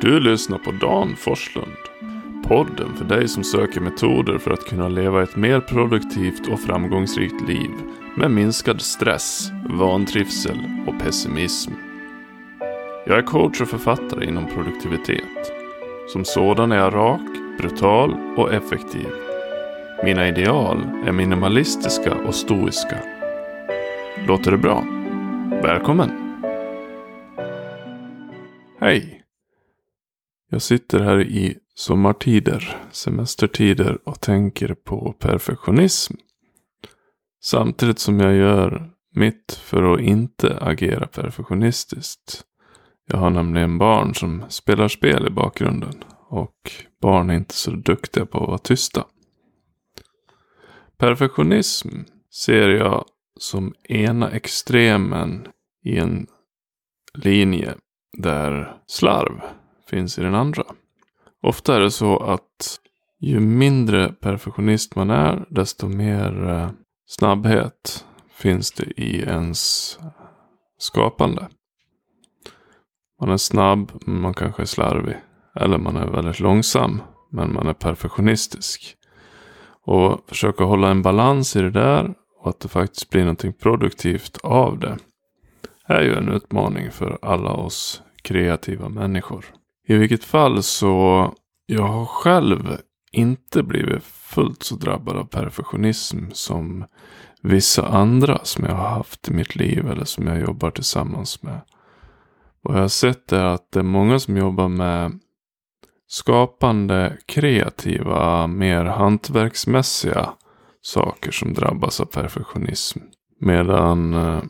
Du lyssnar på Dan Forslund. Podden för dig som söker metoder för att kunna leva ett mer produktivt och framgångsrikt liv med minskad stress, vantrivsel och pessimism. Jag är coach och författare inom produktivitet. Som sådan är jag rak, brutal och effektiv. Mina ideal är minimalistiska och stoiska. Låter det bra? Välkommen! Hej! Jag sitter här i sommartider, semestertider och tänker på perfektionism. Samtidigt som jag gör mitt för att inte agera perfektionistiskt. Jag har nämligen barn som spelar spel i bakgrunden och barn är inte så duktiga på att vara tysta. Perfektionism ser jag som ena extremen i en linje där slarv finns i den andra. Ofta är det så att ju mindre perfektionist man är, desto mer eh, snabbhet finns det i ens skapande. Man är snabb, men man kanske är slarvig. Eller man är väldigt långsam, men man är perfektionistisk. Och försöka hålla en balans i det där och att det faktiskt blir någonting produktivt av det är ju en utmaning för alla oss kreativa människor. I vilket fall så, jag har själv inte blivit fullt så drabbad av perfektionism som vissa andra som jag har haft i mitt liv eller som jag jobbar tillsammans med. Vad jag har sett är att det är många som jobbar med skapande, kreativa, mer hantverksmässiga saker som drabbas av perfektionism. Medan eh,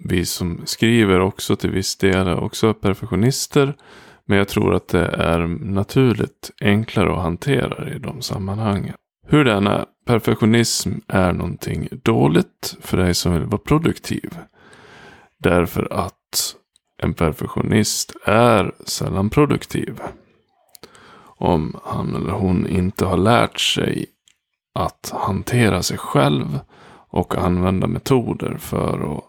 vi som skriver också till viss del är också perfektionister. Men jag tror att det är naturligt enklare att hantera i de sammanhangen. Hur den är, perfektionism är någonting dåligt för dig som vill vara produktiv. Därför att en perfektionist är sällan produktiv. Om han eller hon inte har lärt sig att hantera sig själv och använda metoder för att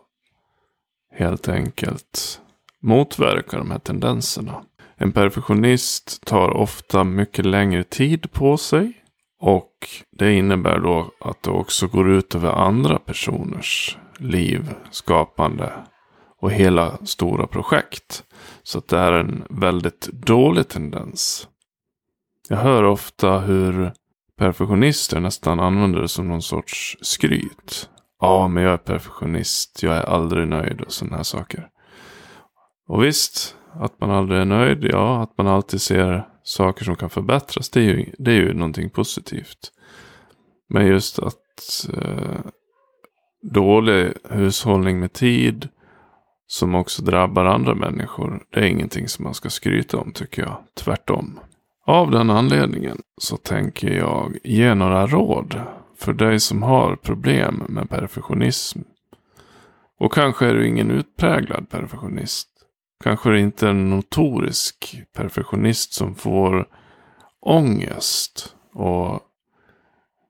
helt enkelt motverka de här tendenserna. En perfektionist tar ofta mycket längre tid på sig. Och det innebär då att det också går ut över andra personers liv, skapande och hela stora projekt. Så att det är en väldigt dålig tendens. Jag hör ofta hur perfektionister nästan använder det som någon sorts skryt. Ja, men jag är perfektionist, jag är aldrig nöjd och sådana här saker. Och visst, att man aldrig är nöjd, ja, att man alltid ser saker som kan förbättras, det är ju, det är ju någonting positivt. Men just att eh, dålig hushållning med tid, som också drabbar andra människor, det är ingenting som man ska skryta om tycker jag. Tvärtom. Av den anledningen så tänker jag ge några råd för dig som har problem med perfektionism. Och kanske är du ingen utpräglad perfektionist. Kanske är du inte en notorisk perfektionist som får ångest och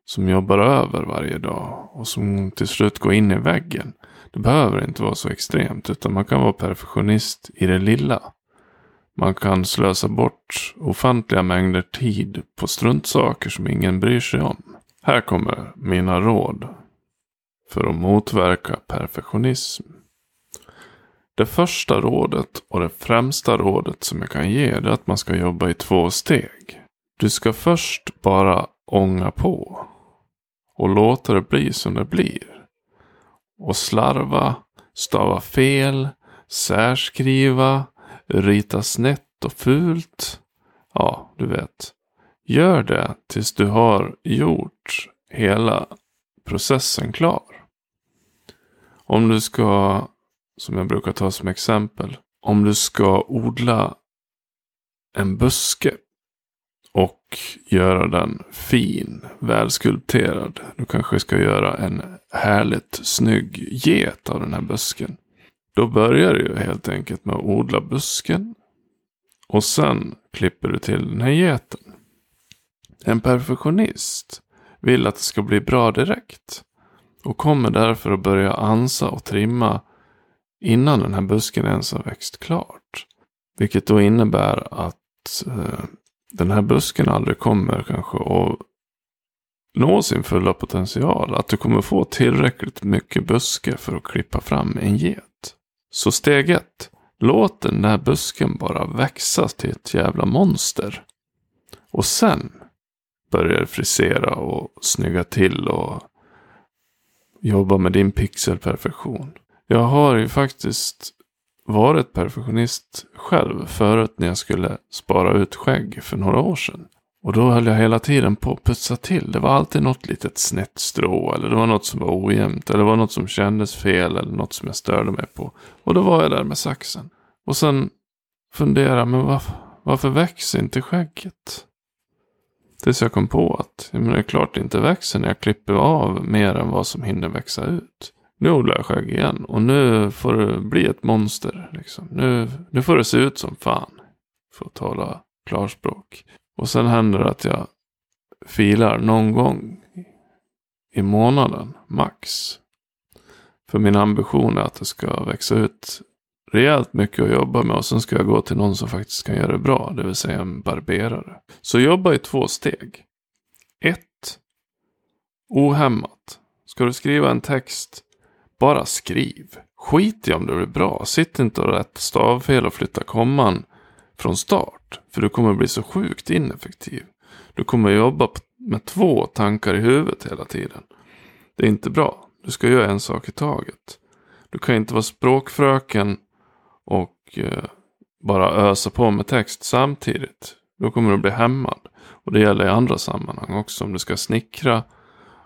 som jobbar över varje dag och som till slut går in i väggen. Det behöver inte vara så extremt utan man kan vara perfektionist i det lilla. Man kan slösa bort ofantliga mängder tid på struntsaker som ingen bryr sig om. Här kommer mina råd för att motverka perfektionism. Det första rådet och det främsta rådet som jag kan ge är att man ska jobba i två steg. Du ska först bara ånga på och låta det bli som det blir. Och slarva, stava fel, särskriva, rita snett och fult. Ja, du vet. Gör det tills du har gjort hela processen klar. Om du ska som jag brukar ta som exempel. Om du ska odla en buske och göra den fin, välskulpterad. Du kanske ska göra en härligt snygg get av den här busken. Då börjar du helt enkelt med att odla busken. Och sen klipper du till den här geten. En perfektionist vill att det ska bli bra direkt. Och kommer därför att börja ansa och trimma innan den här busken ens har växt klart. Vilket då innebär att eh, den här busken aldrig kommer kanske att nå sin fulla potential. Att du kommer få tillräckligt mycket buske för att klippa fram en get. Så steg ett. Låt den där busken bara växa till ett jävla monster. Och sen börjar frisera och snygga till och jobba med din pixelperfektion. Jag har ju faktiskt varit perfektionist själv förut när jag skulle spara ut skägg för några år sedan. Och då höll jag hela tiden på att putsa till. Det var alltid något litet snett strå. Eller det var något som var ojämnt. Eller det var något som kändes fel. Eller något som jag störde mig på. Och då var jag där med saxen. Och sen funderade men varför, varför växer inte skägget? Tills jag kom på att men det är klart det inte växer när jag klipper av mer än vad som hinner växa ut. Nu odlar jag skägg igen och nu får det bli ett monster. Liksom. Nu, nu får det se ut som fan. För att tala klarspråk. Och sen händer det att jag filar någon gång i månaden, max. För min ambition är att det ska växa ut rejält mycket att jobba med och sen ska jag gå till någon som faktiskt kan göra det bra, det vill säga en barberare. Så jobba i två steg. Ett, ohämmat. Ska du skriva en text, bara skriv. Skit i om det blir bra. Sitt inte och rätt stavfel och flytta komman från start. För du kommer bli så sjukt ineffektiv. Du kommer jobba med två tankar i huvudet hela tiden. Det är inte bra. Du ska göra en sak i taget. Du kan inte vara språkfröken och eh, bara ösa på med text samtidigt. Då kommer du bli hämmad. Och det gäller i andra sammanhang också. Om du ska snickra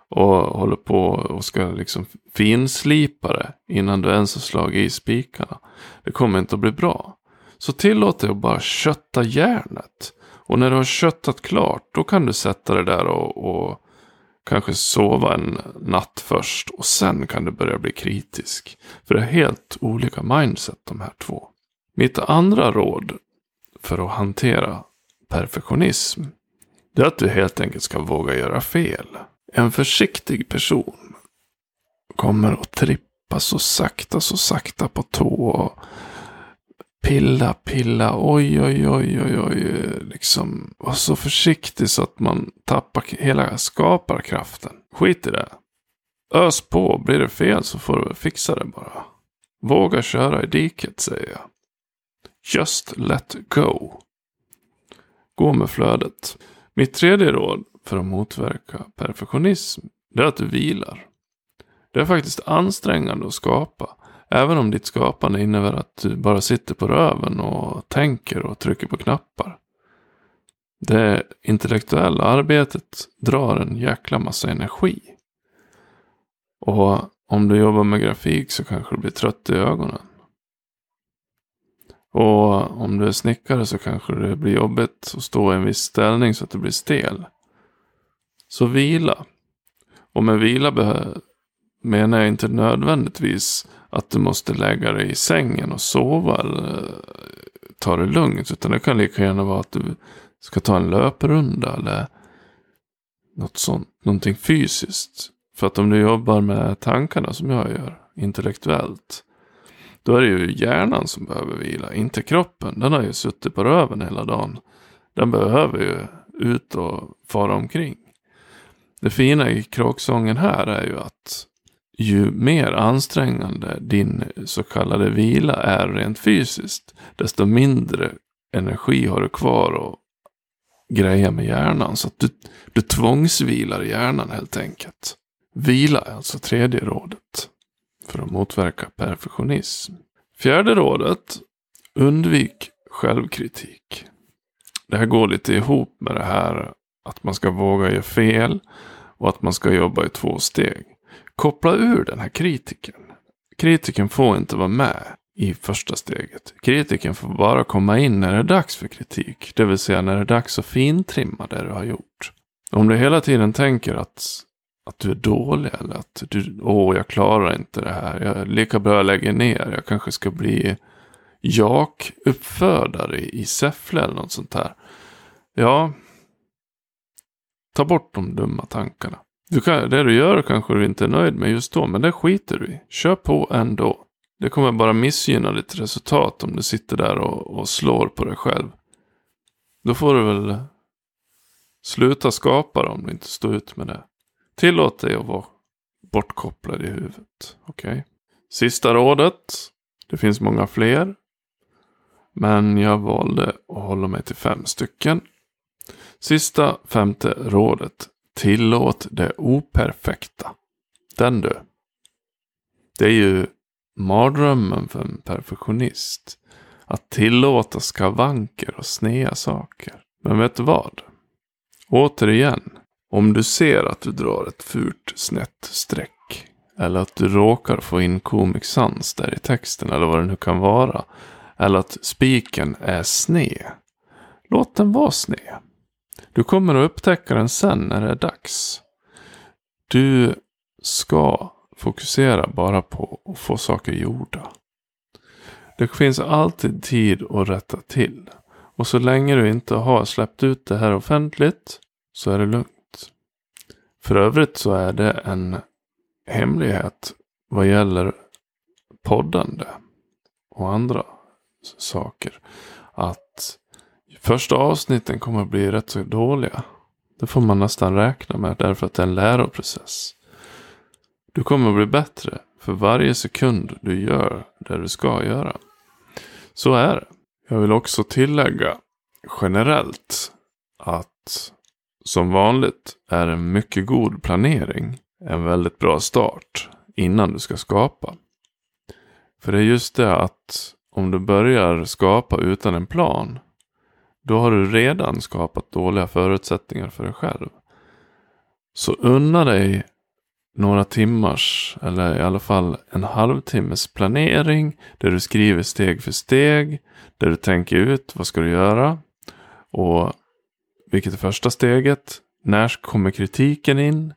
och håller på och ska liksom finslipa det innan du ens har slagit i spikarna. Det kommer inte att bli bra. Så tillåt dig att bara kötta järnet. Och när du har köttat klart, då kan du sätta det där och, och kanske sova en natt först. Och sen kan du börja bli kritisk. För det är helt olika mindset de här två. Mitt andra råd för att hantera perfektionism. Det är att du helt enkelt ska våga göra fel. En försiktig person kommer att trippa så sakta, så sakta på tå. Pilla, pilla, oj, oj, oj, oj, oj. Liksom var så försiktig så att man tappar hela skaparkraften. Skit i det. Ös på, blir det fel så får du fixa det bara. Våga köra i diket, säger jag. Just let go. Gå med flödet. Mitt tredje råd för att motverka perfektionism, det är att du vilar. Det är faktiskt ansträngande att skapa. Även om ditt skapande innebär att du bara sitter på röven och tänker och trycker på knappar. Det intellektuella arbetet drar en jäkla massa energi. Och om du jobbar med grafik så kanske du blir trött i ögonen. Och om du är snickare så kanske det blir jobbigt att stå i en viss ställning så att du blir stel. Så vila. Och med vila menar jag inte nödvändigtvis att du måste lägga dig i sängen och sova eller eh, ta det lugnt. Utan det kan lika gärna vara att du ska ta en löprunda eller något sånt, någonting fysiskt. För att om du jobbar med tankarna som jag gör, intellektuellt. Då är det ju hjärnan som behöver vila, inte kroppen. Den har ju suttit på röven hela dagen. Den behöver ju ut och fara omkring. Det fina i kråksången här är ju att ju mer ansträngande din så kallade vila är rent fysiskt, desto mindre energi har du kvar att greja med hjärnan. Så att du, du tvångsvilar hjärnan helt enkelt. Vila är alltså tredje rådet för att motverka perfektionism. Fjärde rådet, undvik självkritik. Det här går lite ihop med det här att man ska våga göra fel och att man ska jobba i två steg. Koppla ur den här kritiken. Kritiken får inte vara med i första steget. Kritiken får bara komma in när det är dags för kritik. Det vill säga när det är dags att fintrimma det du har gjort. Om du hela tiden tänker att, att du är dålig eller att du, åh, jag klarar inte det här. Jag lika bra lägger ner. Jag kanske ska bli jak-uppfödare i, i Säffle eller något sånt här. Ja, Ta bort de dumma tankarna. Du kan, det du gör kanske du inte är nöjd med just då, men det skiter du i. Kör på ändå. Det kommer bara missgynna ditt resultat om du sitter där och, och slår på dig själv. Då får du väl sluta skapa det om du inte står ut med det. Tillåt dig att vara bortkopplad i huvudet. Okej? Okay? Sista rådet. Det finns många fler. Men jag valde att hålla mig till fem stycken. Sista femte rådet. Tillåt det operfekta. Den du. Det är ju mardrömmen för en perfektionist. Att tillåta skavanker och snea saker. Men vet du vad? Återigen. Om du ser att du drar ett fult snett streck. Eller att du råkar få in Comic Sans där i texten. Eller vad det nu kan vara. Eller att spiken är sned. Låt den vara sned. Du kommer att upptäcka den sen när det är dags. Du ska fokusera bara på att få saker gjorda. Det finns alltid tid att rätta till. Och så länge du inte har släppt ut det här offentligt så är det lugnt. För övrigt så är det en hemlighet vad gäller poddande och andra saker. Att första avsnitten kommer att bli rätt så dåliga. Det får man nästan räkna med därför att det är en läroprocess. Du kommer att bli bättre för varje sekund du gör det du ska göra. Så är det. Jag vill också tillägga generellt att som vanligt är en mycket god planering en väldigt bra start innan du ska skapa. För det är just det att om du börjar skapa utan en plan, då har du redan skapat dåliga förutsättningar för dig själv. Så unna dig några timmars, eller i alla fall en halvtimmes planering, där du skriver steg för steg, där du tänker ut vad ska du göra och vilket är första steget, när kommer kritiken in,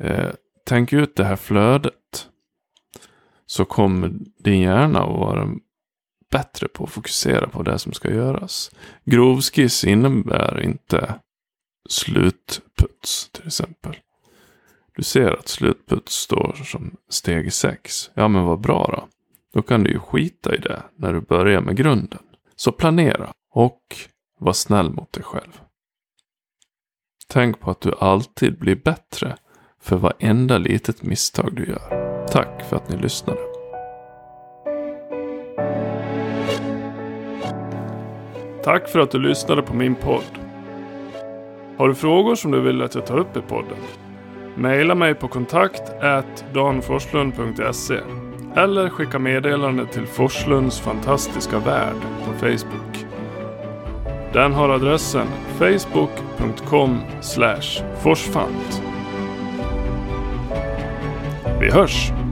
eh, tänk ut det här flödet. Så kommer din hjärna att vara bättre på att fokusera på det som ska göras. Grovskiss innebär inte slutputs till exempel. Du ser att slutputs står som steg 6. Ja men vad bra då. Då kan du ju skita i det när du börjar med grunden. Så planera och var snäll mot dig själv. Tänk på att du alltid blir bättre för varenda litet misstag du gör. Tack för att ni lyssnade. Tack för att du lyssnade på min podd. Har du frågor som du vill att jag tar upp i podden? Maila mig på kontakt danforslund.se eller skicka meddelande till Forslunds fantastiska värld på Facebook. Den har adressen facebook.com forsfant. Vi hörs!